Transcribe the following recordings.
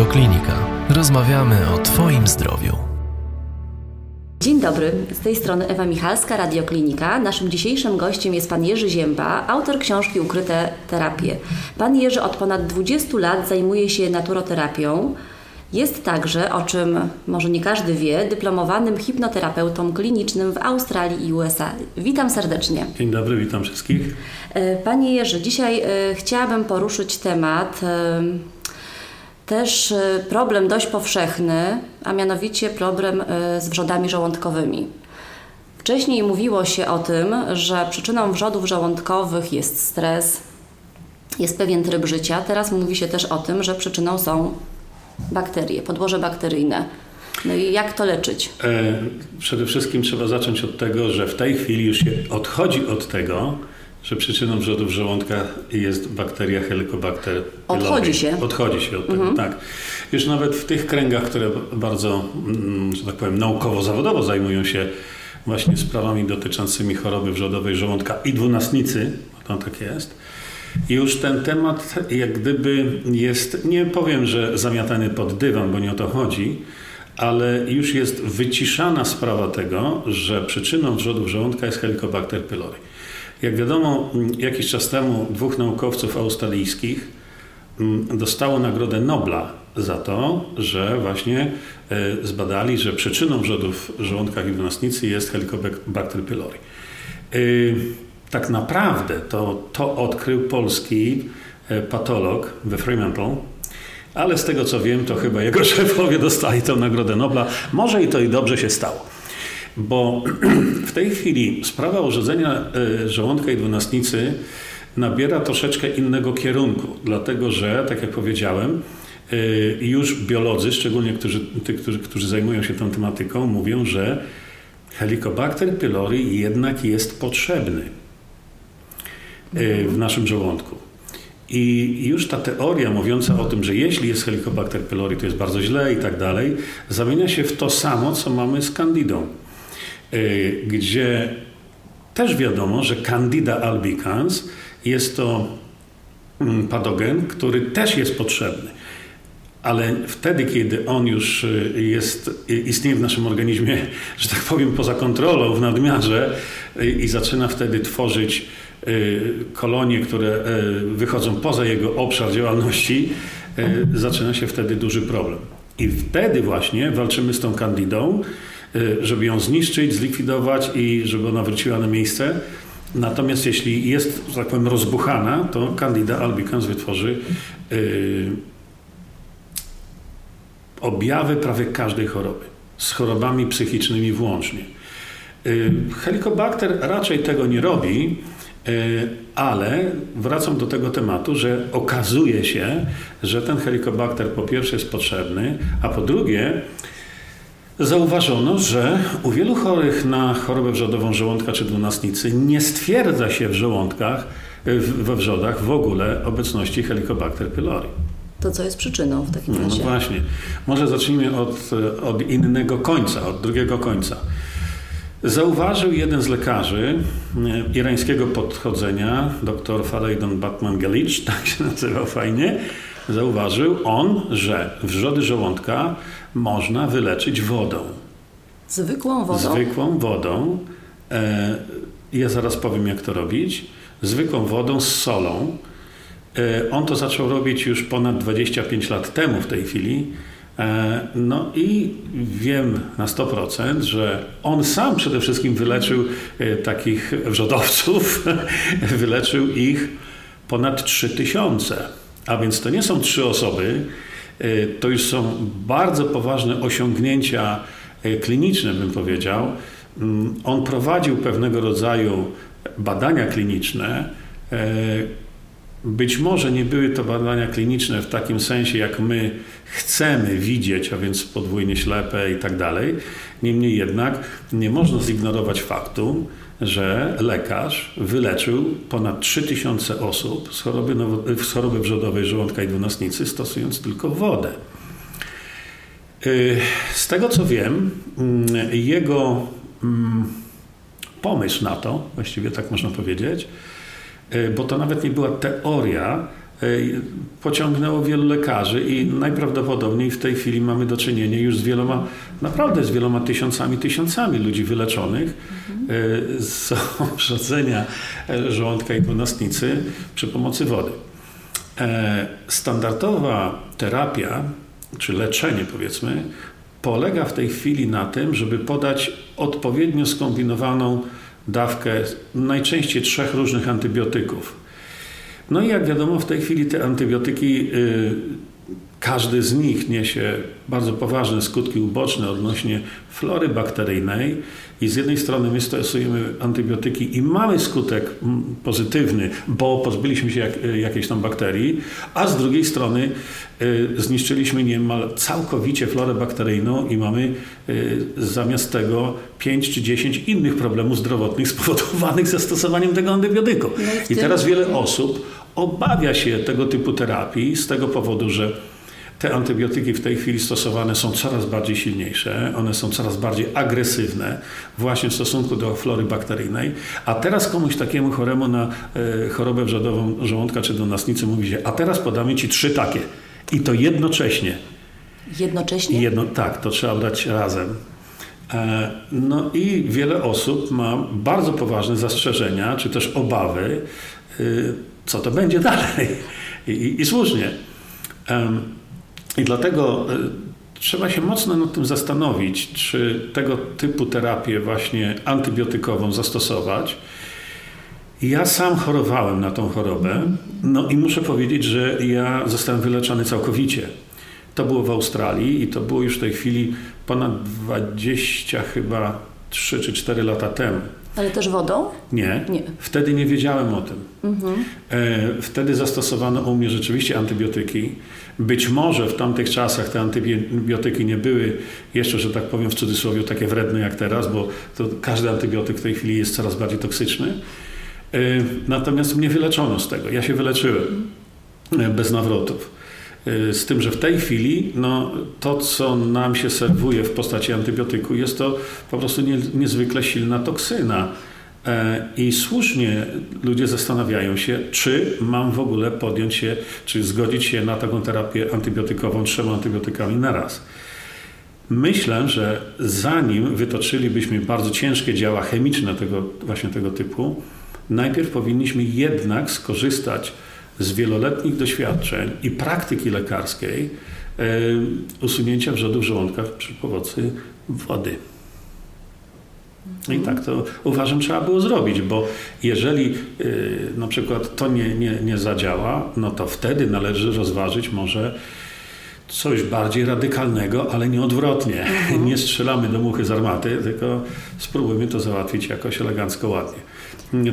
Radioklinika. Rozmawiamy o Twoim zdrowiu. Dzień dobry, z tej strony Ewa Michalska, Radioklinika. Naszym dzisiejszym gościem jest pan Jerzy Zięba, autor książki Ukryte terapie. Pan Jerzy od ponad 20 lat zajmuje się naturoterapią. Jest także, o czym może nie każdy wie, dyplomowanym hipnoterapeutą klinicznym w Australii i USA. Witam serdecznie. Dzień dobry, witam wszystkich. E, panie Jerzy, dzisiaj e, chciałabym poruszyć temat e, też problem dość powszechny, a mianowicie problem z wrzodami żołądkowymi. Wcześniej mówiło się o tym, że przyczyną wrzodów żołądkowych jest stres, jest pewien tryb życia. Teraz mówi się też o tym, że przyczyną są bakterie, podłoże bakteryjne. No i jak to leczyć? E, przede wszystkim trzeba zacząć od tego, że w tej chwili już się odchodzi od tego, że przyczyną wrzodów żołądka jest bakteria Helicobacter pylori. Odchodzi się. Odchodzi się od tego, mhm. tak. Już nawet w tych kręgach, które bardzo, mm, że tak powiem, naukowo-zawodowo zajmują się właśnie sprawami dotyczącymi choroby wrzodowej żołądka i dwunastnicy, to tak jest, już ten temat jak gdyby jest, nie powiem, że zamiatany pod dywan, bo nie o to chodzi, ale już jest wyciszana sprawa tego, że przyczyną wrzodów żołądka jest Helicobacter pylori. Jak wiadomo, jakiś czas temu dwóch naukowców australijskich mm, dostało Nagrodę Nobla za to, że właśnie e, zbadali, że przyczyną wrzodów żołądka i dwunastnicy jest Helicobacter pylori. E, tak naprawdę to, to odkrył polski e, patolog we Fremantle, ale z tego co wiem, to chyba jego szefowie dostali tę Nagrodę Nobla. Może i to i dobrze się stało. Bo w tej chwili sprawa urządzenia e, żołądka i dwunastnicy nabiera troszeczkę innego kierunku, dlatego że, tak jak powiedziałem, e, już biolodzy, szczególnie którzy, ty, którzy, którzy zajmują się tą tematyką, mówią, że Helicobacter pylori jednak jest potrzebny. Y, w naszym żołądku. I już ta teoria mówiąca o tym, że jeśli jest Helicobacter pylori, to jest bardzo źle i tak dalej, zamienia się w to samo, co mamy z Candidą, y, gdzie też wiadomo, że Candida albicans jest to mm, patogen, który też jest potrzebny. Ale wtedy, kiedy on już y, jest, istnieje w naszym organizmie, że tak powiem, poza kontrolą, w nadmiarze i zaczyna wtedy tworzyć Y, kolonie, które y, wychodzą poza jego obszar działalności, y, zaczyna się wtedy duży problem. I wtedy właśnie walczymy z tą kandidą, żeby ją zniszczyć, zlikwidować i żeby ona wróciła na miejsce. Natomiast jeśli jest, że tak powiem, rozbuchana, to Candida albicans wytworzy objawy prawie każdej choroby, z chorobami psychicznymi włącznie. Helicobacter raczej tego nie robi, E, ale wracam do tego tematu, że okazuje się, że ten helikobakter po pierwsze jest potrzebny, a po drugie zauważono, że u wielu chorych na chorobę wrzodową żołądka czy dwunastnicy nie stwierdza się w żołądkach, we wrzodach w ogóle obecności helikobakter pylori. To co jest przyczyną w takim no razie? No właśnie. Może zacznijmy od, od innego końca, od drugiego końca. Zauważył jeden z lekarzy e, irańskiego podchodzenia, dr Faraydon Batman Galich, tak się nazywał fajnie, zauważył on, że wrzody żołądka można wyleczyć wodą. Zwykłą wodą? Zwykłą wodą. E, ja zaraz powiem, jak to robić. Zwykłą wodą z solą. E, on to zaczął robić już ponad 25 lat temu w tej chwili E, no i wiem na 100%, że on sam przede wszystkim wyleczył e, takich wrzodowców, wyleczył ich ponad 3000. A więc to nie są trzy osoby, e, to już są bardzo poważne osiągnięcia kliniczne, bym powiedział. Mm, on prowadził pewnego rodzaju badania kliniczne, być może nie były to badania kliniczne w takim sensie, jak my chcemy widzieć, a więc podwójnie ślepe i tak dalej. Niemniej jednak nie można zignorować faktu, że lekarz wyleczył ponad 3000 osób z choroby, z choroby wrzodowej żołądka i dwunastnicy, stosując tylko wodę. Y, z tego co wiem, mm, jego mm, pomysł na to, właściwie tak można powiedzieć, bo to nawet nie była teoria, pociągnęło wielu lekarzy i najprawdopodobniej w tej chwili mamy do czynienia już z wieloma, naprawdę z wieloma tysiącami, tysiącami ludzi wyleczonych mhm. z obrzedzenia żołądka i dwunastnicy przy pomocy wody. Standardowa terapia, czy leczenie powiedzmy, polega w tej chwili na tym, żeby podać odpowiednio skombinowaną dawkę najczęściej trzech różnych antybiotyków. No i jak wiadomo, w tej chwili te antybiotyki, y, każdy z nich niesie bardzo poważne skutki uboczne odnośnie flory bakteryjnej i z jednej strony my stosujemy antybiotyki i mamy skutek pozytywny, bo pozbyliśmy się jak, jakiejś tam bakterii, a z drugiej strony y, zniszczyliśmy niemal całkowicie florę bakteryjną i mamy y, zamiast tego 5 czy 10 innych problemów zdrowotnych spowodowanych zastosowaniem tego antybiotyku. No I teraz wiele osób obawia się tego typu terapii z tego powodu, że te antybiotyki w tej chwili stosowane są coraz bardziej silniejsze, one są coraz bardziej agresywne właśnie w stosunku do flory bakteryjnej, a teraz komuś takiemu choremu na e, chorobę wrzodową żołądka czy do nasnicy mówi się, a teraz podamy Ci trzy takie i to jednocześnie. Jednocześnie? Jedno, tak, to trzeba brać razem. E, no i wiele osób ma bardzo poważne zastrzeżenia, czy też obawy, e, co to będzie dalej. I, i, i słusznie. I dlatego e, trzeba się mocno nad tym zastanowić, czy tego typu terapię właśnie antybiotykową zastosować. Ja sam chorowałem na tą chorobę, no i muszę powiedzieć, że ja zostałem wyleczony całkowicie. To było w Australii i to było już w tej chwili ponad 20 chyba 3 czy 4 lata temu. Ale też wodą? Nie. nie. Wtedy nie wiedziałem o tym. Mhm. E, wtedy zastosowano u mnie rzeczywiście antybiotyki. Być może w tamtych czasach te antybiotyki nie były jeszcze, że tak powiem w cudzysłowie, takie wredne jak teraz, bo to każdy antybiotyk w tej chwili jest coraz bardziej toksyczny. E, natomiast mnie wyleczono z tego. Ja się wyleczyłem e, bez nawrotów. Z tym, że w tej chwili no, to, co nam się serwuje w postaci antybiotyku, jest to po prostu nie, niezwykle silna toksyna. E, I słusznie ludzie zastanawiają się, czy mam w ogóle podjąć się, czy zgodzić się na taką terapię antybiotykową trzema antybiotykami na raz. Myślę, że zanim wytoczylibyśmy bardzo ciężkie działa chemiczne tego, właśnie tego typu, najpierw powinniśmy jednak skorzystać z wieloletnich doświadczeń i praktyki lekarskiej usunięcia wrzodów żołądka przy pomocy wody. I tak to uważam trzeba było zrobić, bo jeżeli y, na przykład to nie, nie, nie zadziała, no to wtedy należy rozważyć może coś bardziej radykalnego, ale nie odwrotnie. Mhm. Nie strzelamy do muchy z armaty, tylko spróbujmy to załatwić jakoś elegancko, ładnie.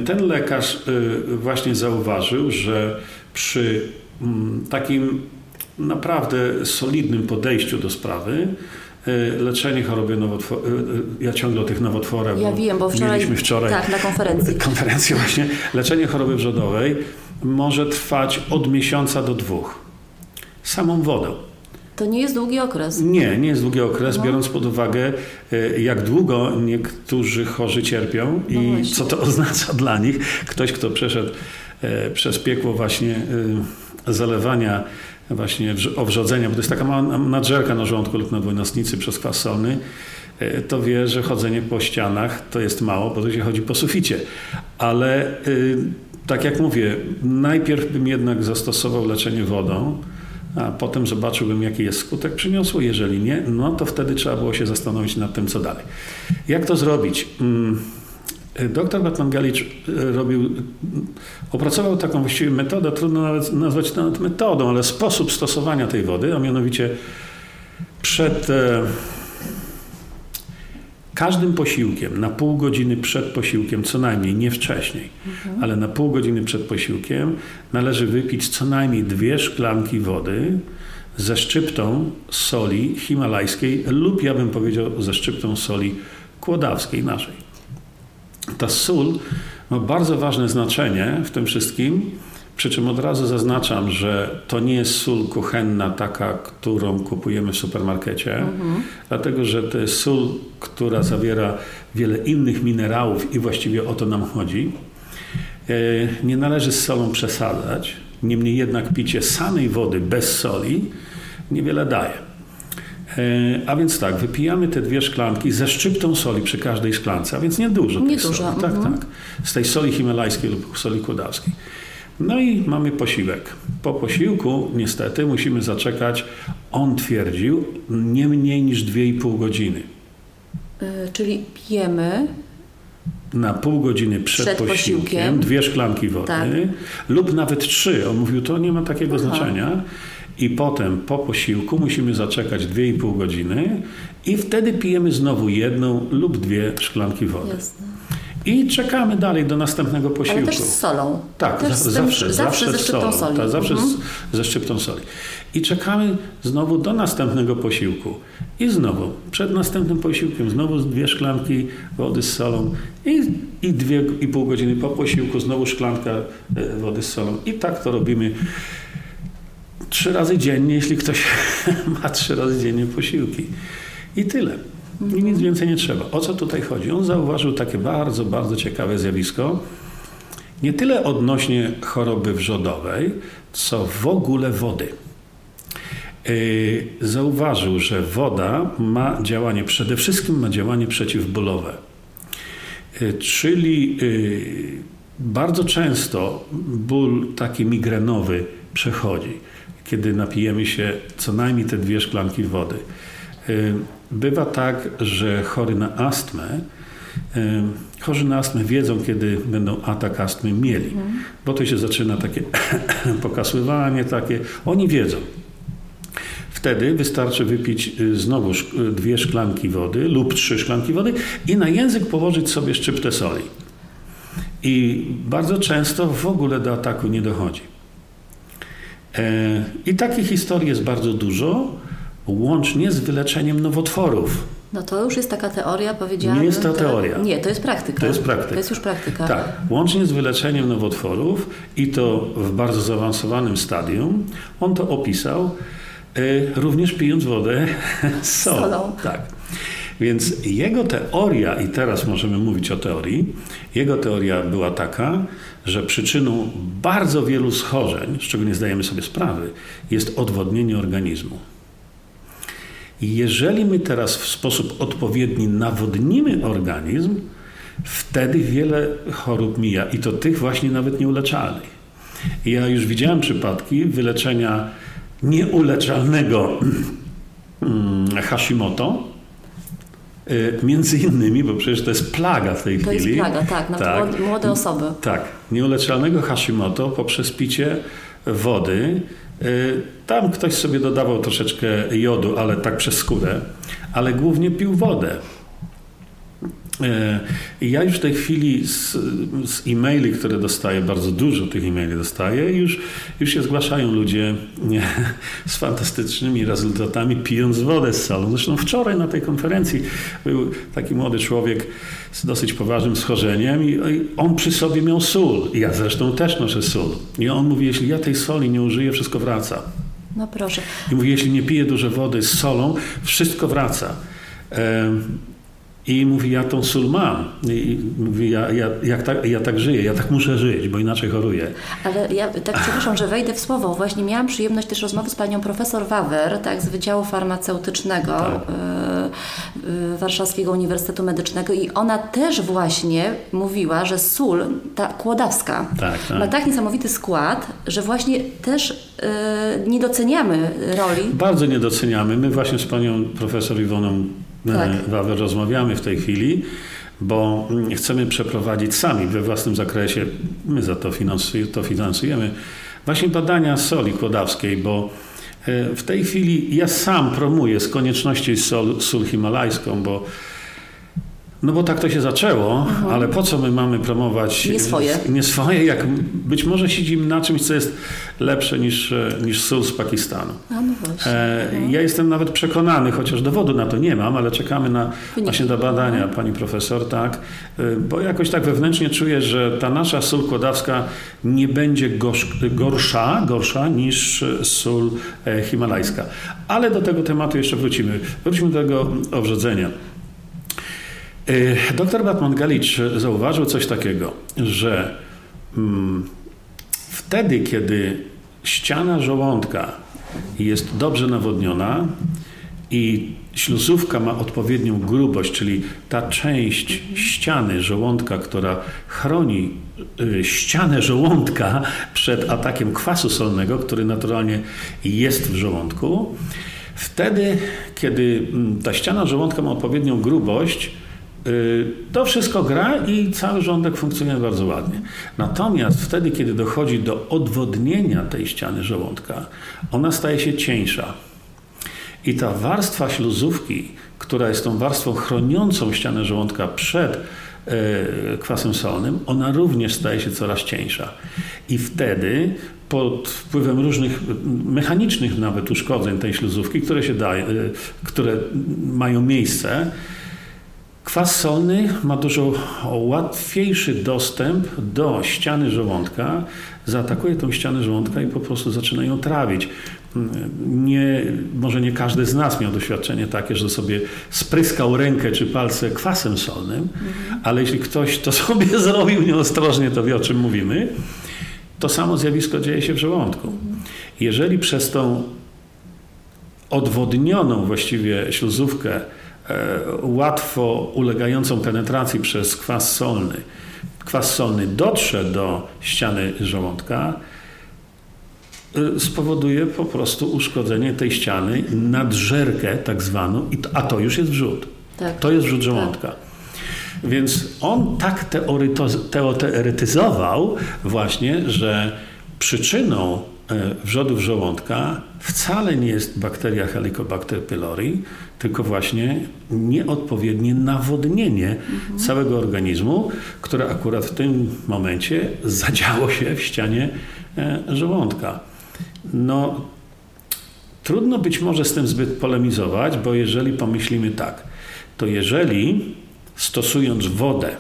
Ten lekarz y, właśnie zauważył, że przy mm, takim naprawdę solidnym podejściu do sprawy, y, leczenie choroby nowotworowej. Ja ciągle o tych nowotworach. Ja wiem, bo wczoraj, mieliśmy wczoraj tak, na konferencji. konferencję właśnie. Leczenie choroby wrzodowej może trwać od miesiąca do dwóch. Samą wodą. To nie jest długi okres. Nie, nie jest długi okres, no. biorąc pod uwagę, e, jak długo niektórzy chorzy cierpią no i co to oznacza dla nich. Ktoś, kto przeszedł e, przez piekło właśnie e, zalewania właśnie owrzodzenia, bo to jest taka mała nadżerka na żołądku lub na dwunastnicy przez kwas solny, to wie, że chodzenie po ścianach to jest mało, bo to się chodzi po suficie. Ale tak jak mówię, najpierw bym jednak zastosował leczenie wodą, a potem zobaczyłbym, jaki jest skutek przyniosło. Jeżeli nie, no to wtedy trzeba było się zastanowić nad tym, co dalej. Jak to zrobić? Doktor Batman Galicz e, robił, opracował taką właściwie metodę, trudno nawet nazwać to nawet metodą, ale sposób stosowania tej wody, a mianowicie przed e, każdym posiłkiem, na pół godziny przed posiłkiem, co najmniej, nie wcześniej, mhm. ale na pół godziny przed posiłkiem należy wypić co najmniej dwie szklanki wody ze szczyptą soli himalajskiej lub ja bym powiedział ze szczyptą soli kłodawskiej naszej. Ta sól ma bardzo ważne znaczenie w tym wszystkim, przy czym od razu zaznaczam, że to nie jest sól kuchenna taka, którą kupujemy w supermarkecie, mhm. dlatego że to jest sól, która zawiera wiele innych minerałów i właściwie o to nam chodzi. E, nie należy z solą przesadzać, Niemniej jednak picie samej wody bez soli niewiele daje. E, a więc tak, wypijamy te dwie szklanki ze szczyptą soli przy każdej szklance, a więc niedużo Nie tej dużo, soli. Tak, mhm. tak. Z tej soli himalajskiej lub soli kłodawskiej. No i mamy posiłek. Po posiłku niestety musimy zaczekać, on twierdził, nie mniej niż 2,5 godziny. Y, czyli pijemy, Na pół godziny przed, Przed posiłkiem, posiłkiem. dwie szklanki wody Tak. lub nawet trzy. On mówił, to nie ma takiego Aha. znaczenia. I potem po posiłku musimy zaczekać 2,5 godziny i wtedy pijemy znowu jedną lub dwie szklanki wody. jasne. I czekamy dalej do następnego ale posiłku. też z solą. Tak, też z tym, zawsze, zawsze ze z solą, soli. Tak, zawsze Mhm. z, ze szczyptą soli. I czekamy znowu do następnego posiłku. I znowu, przed następnym posiłkiem, znowu dwie szklanki wody z solą i, i dwie i pół godziny po posiłku znowu szklanka e, wody z solą. I tak to robimy trzy razy dziennie, jeśli ktoś ma trzy razy dziennie posiłki. I tyle. I nic więcej nie trzeba. O co tutaj chodzi? On zauważył takie bardzo, bardzo ciekawe zjawisko. Nie tyle odnośnie choroby wrzodowej, co w ogóle wody. Yy, Zauważył, że woda ma działanie, przede wszystkim ma działanie przeciwbólowe. Yy, Czyli yy, bardzo często ból taki migrenowy przechodzi, kiedy napijemy się co najmniej te dwie szklanki wody. Yy, Bywa tak, że chory na astmę, yy, chorzy na astmę wiedzą, kiedy będą atak astmy mieli, bo to się zaczyna takie pokasływanie takie. Oni wiedzą. Wtedy wystarczy wypić y, znowu y, dwie szklanki wody lub trzy szklanki wody i na język położyć sobie szczyptę soli. I bardzo często w ogóle do ataku nie dochodzi. E, I takich historii jest bardzo dużo, łącznie z wyleczeniem nowotworów. No to już jest taka teoria, powiedziałabym. Nie jest to tak? teoria. Nie, to jest praktyka. To jest praktyka. To jest już praktyka. Tak, łącznie z wyleczeniem nowotworów i to w bardzo zaawansowanym stadium. On to opisał, y, również pijąc wodę z solą. solą. Tak. Więc jego teoria, i teraz możemy mówić o teorii, jego teoria była taka, że przyczyną bardzo wielu schorzeń, z czego nie zdajemy sobie sprawy, jest odwodnienie organizmu. I jeżeli my teraz w sposób odpowiedni nawodnimy organizm, wtedy wiele chorób mija i to tych właśnie nawet nieuleczalnych. Ja już widziałem przypadki wyleczenia nieuleczalnego mm, Hashimoto, między innymi, bo przecież to jest plaga w tej To jest chwili. plaga, tak, nawet Tak. młode- osoby. Tak, nieuleczalnego Hashimoto poprzez picie wody. y, Tam ktoś sobie dodawał troszeczkę jodu, ale tak przez skórę, ale głównie pił wodę. E, i Ja już w tej chwili z, z e-maili, które dostaję, bardzo dużo tych e-maili dostaję, już, już się zgłaszają ludzie z fantastycznymi rezultatami, pijąc wodę z solą. Zresztą wczoraj na tej konferencji był taki młody człowiek z dosyć poważnym schorzeniem i, i on przy sobie miał sól. Ja zresztą też noszę sól. I on mówi, jeśli ja tej soli nie użyję, wszystko wraca. No proszę. I mówi, jeśli nie piję dużo wody z solą, wszystko wraca. I mówi, ja tą sól mam. I mówi, ja, ja, jak tak, ja tak żyję, ja tak muszę żyć, bo inaczej choruję. Ale ja tak przepraszam, że wejdę w słowo. Właśnie miałam przyjemność też rozmowy z panią profesor Wawer, tak, z Wydziału Farmaceutycznego Tak. y, y, Warszawskiego Uniwersytetu Medycznego i ona też właśnie mówiła, że sól, ta kłodawska, Tak, tak. ma tak niesamowity skład, że właśnie też y, nie doceniamy roli. Bardzo nie doceniamy. My właśnie z panią profesor Iwoną Tak. tak. Rozmawiamy w tej chwili, bo mm, chcemy przeprowadzić sami we własnym zakresie, my za to, finansuj, to finansujemy, właśnie badania soli kłodawskiej, bo e, w tej chwili ja sam promuję z konieczności sol, sól himalajską, bo no bo tak to się zaczęło, ale po co my mamy promować Nie swoje. nie swoje, jak być może siedzimy na czymś, co jest lepsze niż, e, niż sól z Pakistanu. A no właśnie. E, ja jestem nawet przekonany, chociaż dowodu na to nie mam, ale czekamy na właśnie do badania pani profesor, tak, e, bo jakoś tak wewnętrznie czuję, że ta nasza sól kłodawska nie będzie gorsz, gorsza, gorsza niż e, sól e, himalajska. Ale do tego tematu jeszcze wrócimy. Wróćmy do tego obrzodzenia. E, Doktor Batman Galicz zauważył coś takiego, że mm, wtedy, kiedy ściana żołądka jest dobrze nawodniona i śluzówka ma odpowiednią grubość, czyli ta część ściany żołądka, która chroni y, ścianę żołądka przed atakiem kwasu solnego, który naturalnie jest w żołądku, wtedy, kiedy mm, ta ściana żołądka ma odpowiednią grubość, y, to wszystko gra i cały żołądek funkcjonuje bardzo ładnie. Natomiast wtedy, kiedy dochodzi do odwodnienia tej ściany żołądka, ona staje się cieńsza. I ta warstwa śluzówki, która jest tą warstwą chroniącą ścianę żołądka przed e, kwasem solnym, ona również staje się coraz cieńsza. I wtedy pod wpływem różnych mechanicznych nawet uszkodzeń tej śluzówki, które się daje, e, które mają miejsce, Kwas solny ma dużo łatwiejszy dostęp do ściany żołądka, zaatakuje tą ścianę żołądka i po prostu zaczyna ją trawić. Nie, może nie każdy z nas miał doświadczenie takie, że sobie spryskał rękę czy palce kwasem solnym, ale jeśli ktoś to sobie zrobił nieostrożnie, to wie o czym mówimy. To samo zjawisko dzieje się w żołądku. Jeżeli przez tą odwodnioną właściwie śluzówkę łatwo ulegającą penetracji przez kwas solny, kwas solny dotrze do ściany żołądka, e, spowoduje po prostu uszkodzenie tej ściany, nadżerkę tak zwaną, a to już jest wrzód. Tak. To jest wrzód żołądka. Tak. Więc on tak teoretyzował właśnie, że przyczyną E, wrzodów żołądka wcale nie jest bakteria Helicobacter pylori, tylko właśnie nieodpowiednie nawodnienie mhm. całego organizmu, które akurat w tym momencie zadziało się w ścianie e, żołądka. No, trudno być może z tym zbyt polemizować, bo jeżeli pomyślimy tak, to jeżeli stosując wodę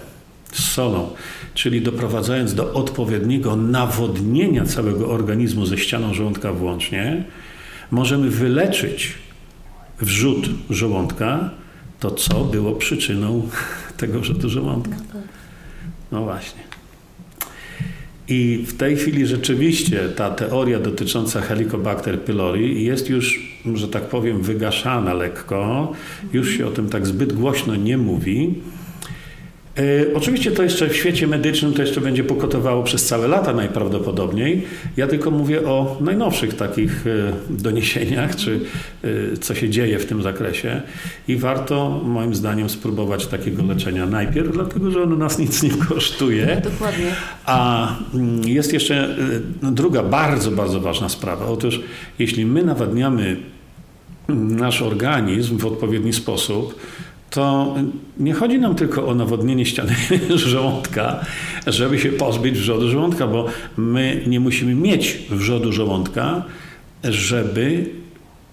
z solą czyli doprowadzając do odpowiedniego nawodnienia całego organizmu ze ścianą żołądka włącznie, możemy wyleczyć wrzód żołądka, to co było przyczyną tego wrzodu żołądka. No, właśnie. I w tej chwili rzeczywiście ta teoria dotycząca Helicobacter pylori jest już, że tak powiem, wygaszana lekko. Już się o tym tak zbyt głośno nie mówi. E, oczywiście to jeszcze w świecie medycznym to jeszcze będzie pokotowało przez całe lata najprawdopodobniej. Ja tylko mówię o najnowszych takich e, doniesieniach, czy e, co się dzieje w tym zakresie. I warto moim zdaniem spróbować takiego leczenia najpierw, dlatego że ono nas nic nie kosztuje. No, dokładnie. A mm, jest jeszcze druga bardzo, bardzo ważna sprawa. Otóż jeśli my nawadniamy nasz organizm w odpowiedni sposób, to nie chodzi nam tylko o nawodnienie ściany żołądka, żeby się pozbyć wrzodu żołądka, bo my nie musimy mieć wrzodu żołądka, żeby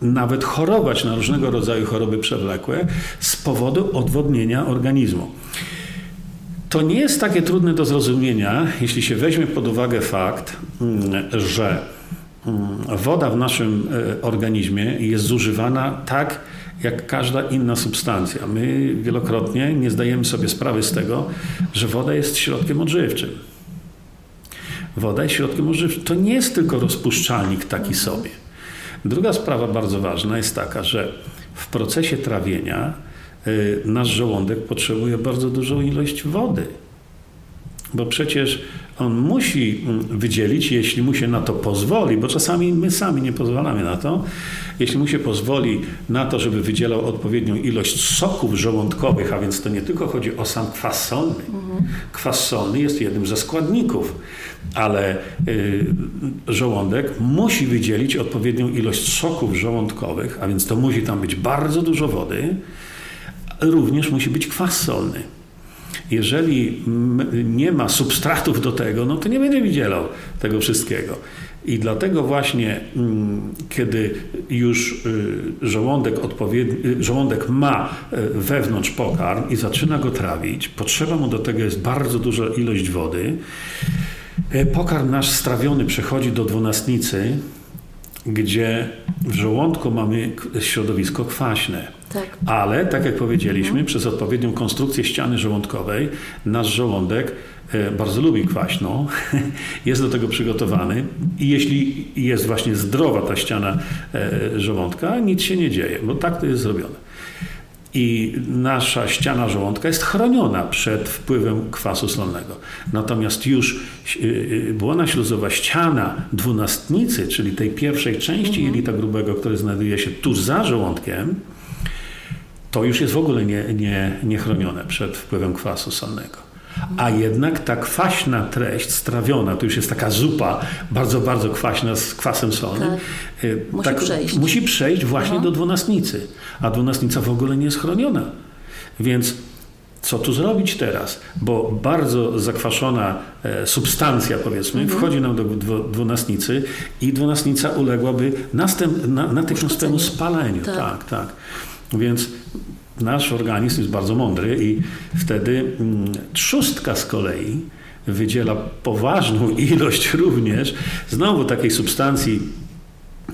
nawet chorować na różnego rodzaju choroby przewlekłe z powodu odwodnienia organizmu. To nie jest takie trudne do zrozumienia, jeśli się weźmie pod uwagę fakt, mm, że mm, woda w naszym e, organizmie jest zużywana tak, jak każda inna substancja. My wielokrotnie nie zdajemy sobie sprawy z tego, że woda jest środkiem odżywczym. Woda jest środkiem odżywczym. To nie jest tylko rozpuszczalnik taki sobie. Druga sprawa bardzo ważna jest taka, że w procesie trawienia y, nasz żołądek potrzebuje bardzo dużą ilość wody. Bo przecież on musi mm, wydzielić, jeśli mu się na to pozwoli, bo czasami my sami nie pozwalamy na to, jeśli mu się pozwoli na to, żeby wydzielał odpowiednią ilość soków żołądkowych, a więc to nie tylko chodzi o sam kwas solny. Kwas solny jest jednym ze składników, ale y, żołądek musi wydzielić odpowiednią ilość soków żołądkowych, a więc to musi tam być bardzo dużo wody, również musi być kwas solny. Jeżeli nie ma substratów do tego, no to nie będzie widział tego wszystkiego. I dlatego właśnie, mm, kiedy już y, żołądek, y, żołądek ma y, wewnątrz pokarm i zaczyna go trawić, potrzeba mu do tego jest bardzo duża ilość wody. Pokarm nasz strawiony przechodzi do dwunastnicy, gdzie w żołądku mamy środowisko kwaśne. Tak. Ale, tak jak powiedzieliśmy, przez odpowiednią konstrukcję ściany żołądkowej nasz żołądek e, bardzo lubi kwaśną, jest do tego przygotowany i jeśli jest właśnie zdrowa ta ściana e, żołądka, nic się nie dzieje, bo tak to jest zrobione. I nasza ściana żołądka jest chroniona przed wpływem kwasu solnego. Natomiast już y, błona śluzowa, ściana dwunastnicy, czyli tej pierwszej części Mhm. jelita grubego, które znajduje się tuż za żołądkiem, to już jest w ogóle nie, nie, niechronione przed wpływem kwasu solnego. A jednak ta kwaśna treść strawiona, to już jest taka zupa bardzo, bardzo kwaśna z kwasem solnym. Tak. y, Musi przejść. Musi przejść właśnie Aha. do dwunastnicy. A dwunastnica w ogóle nie jest chroniona. Więc co tu zrobić teraz? Bo bardzo zakwaszona e, substancja, powiedzmy, Mhm. wchodzi nam do dwu- dwunastnicy i dwunastnica uległaby następ, na, natychmiastowemu spaleniu. Tak. Tak, tak. Więc nasz organizm jest bardzo mądry i wtedy mm, trzustka z kolei wydziela poważną ilość również znowu takiej substancji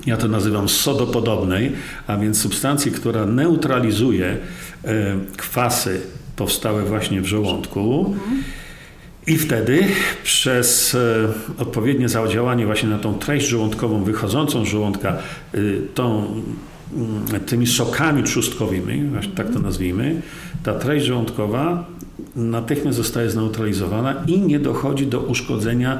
ja to nazywam sodopodobnej, a więc substancji, która neutralizuje e, kwasy powstałe właśnie w żołądku. I wtedy przez e, odpowiednie zadziałanie właśnie na tą treść żołądkową wychodzącą z żołądka, y, tą, tymi sokami trzustkowymi, tak to nazwijmy, ta treść żołądkowa natychmiast zostaje zneutralizowana i nie dochodzi do uszkodzenia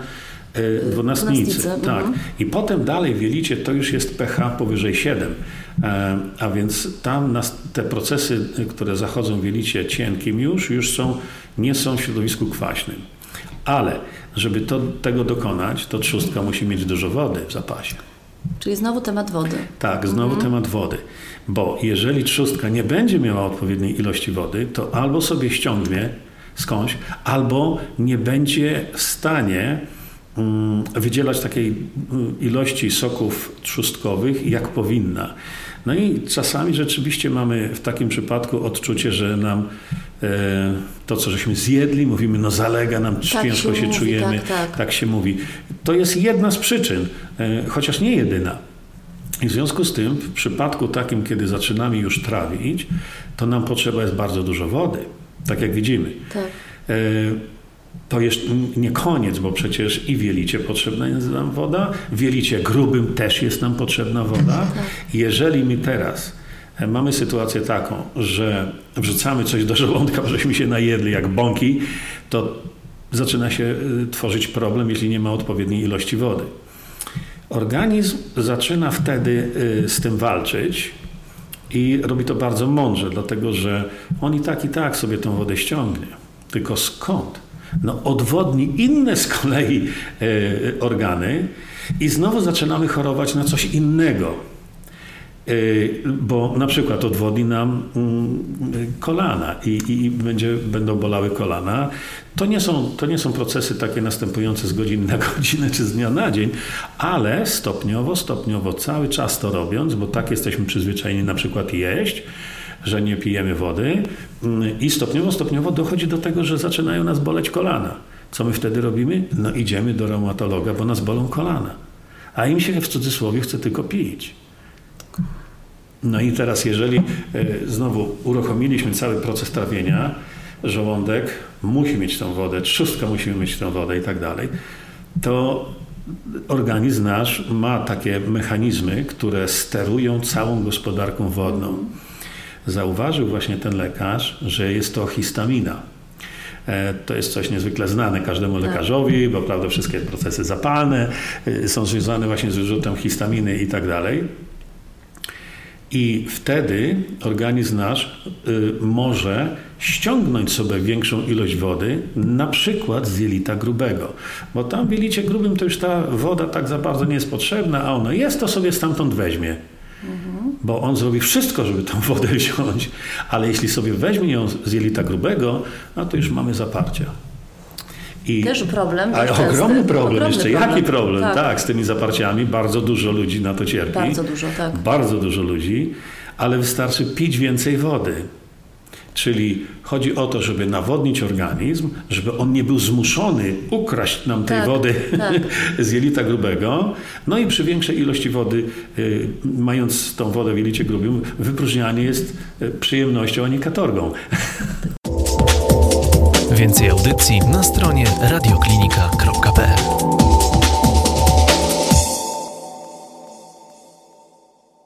e, dwunastnicy. dwunastnicy, Tak. mhm. I potem dalej w jelicie to już jest pH powyżej 7. E, A więc tam te procesy, y, które zachodzą w jelicie cienkim już, już są, nie są w środowisku kwaśnym. Ale żeby to, tego dokonać, to trzustka musi mieć dużo wody w zapasie. Czyli znowu temat wody. Tak, znowu temat wody. Bo jeżeli trzustka nie będzie miała odpowiedniej ilości wody, to albo sobie ściągnie skądś, albo nie będzie w stanie wydzielać takiej mm, ilości soków trzustkowych, jak powinna. No i czasami rzeczywiście mamy w takim przypadku odczucie, że nam e, to, co żeśmy zjedli, mówimy, no zalega nam, Tak ciężko się się, mówi, czujemy, tak, tak. tak się mówi. To jest jedna z przyczyn, e, chociaż nie jedyna. I w związku z tym, w przypadku takim, kiedy zaczynamy już trawić, to nam potrzeba jest bardzo dużo wody, tak jak widzimy. Tak. E, To jeszcze nie koniec, bo przecież i w jelicie potrzebna jest nam woda, w jelicie grubym też jest nam potrzebna woda. Jeżeli my teraz e, mamy sytuację taką, że wrzucamy coś do żołądka, bo żeśmy się najedli jak bąki, to zaczyna się y, tworzyć problem, jeśli nie ma odpowiedniej ilości wody. Organizm zaczyna wtedy y, z tym walczyć i robi to bardzo mądrze, dlatego że on i tak, i tak sobie tą wodę ściągnie. Tylko skąd? No odwodni inne z kolei y, organy i znowu zaczynamy chorować na coś innego. Y, Bo na przykład odwodni nam mm, kolana i, i będzie, będą bolały kolana. To nie, są, to nie są procesy takie następujące z godziny na godzinę czy z dnia na dzień, ale stopniowo, stopniowo, cały czas to robiąc, bo tak jesteśmy przyzwyczajeni na przykład jeść, że nie pijemy wody mm, i stopniowo, stopniowo dochodzi do tego, że zaczynają nas boleć kolana. Co my wtedy robimy? No idziemy do reumatologa, bo nas bolą kolana. A im się w cudzysłowie chce tylko pić. No i teraz, jeżeli e, znowu uruchomiliśmy cały proces trawienia, żołądek musi mieć tą wodę, trzustka musi mieć tą wodę i tak dalej, to organizm nasz ma takie mechanizmy, które sterują całą gospodarką wodną. Zauważył właśnie ten lekarz, że jest to histamina. E, To jest coś niezwykle znane każdemu lekarzowi, bo prawda, wszystkie procesy zapalne e, są związane właśnie z wyrzutem histaminy i tak dalej. I wtedy organizm nasz y, może ściągnąć sobie większą ilość wody, na przykład z jelita grubego. Bo tam w jelicie grubym to już ta woda tak za bardzo nie jest potrzebna, a ona jest, to sobie stamtąd weźmie. Bo on zrobi wszystko, żeby tą wodę wziąć, ale jeśli sobie weźmie ją z jelita grubego, no to już mamy zaparcia. I Też problem. a dość ogromny problem Ogromny jeszcze. Jaki problem? Tak. z tymi zaparciami. Bardzo dużo ludzi na to cierpi. Bardzo dużo, tak. Bardzo dużo ludzi, ale wystarczy pić więcej wody. Czyli chodzi o to, żeby nawodnić organizm, żeby on nie był zmuszony ukraść nam tej Tak, wody tak. z jelita grubego. No i przy większej ilości wody, y, mając tą wodę w jelicie grubym, wypróżnianie jest y, przyjemnością, a nie katorgą. Więcej audycji na stronie radioklinika.pl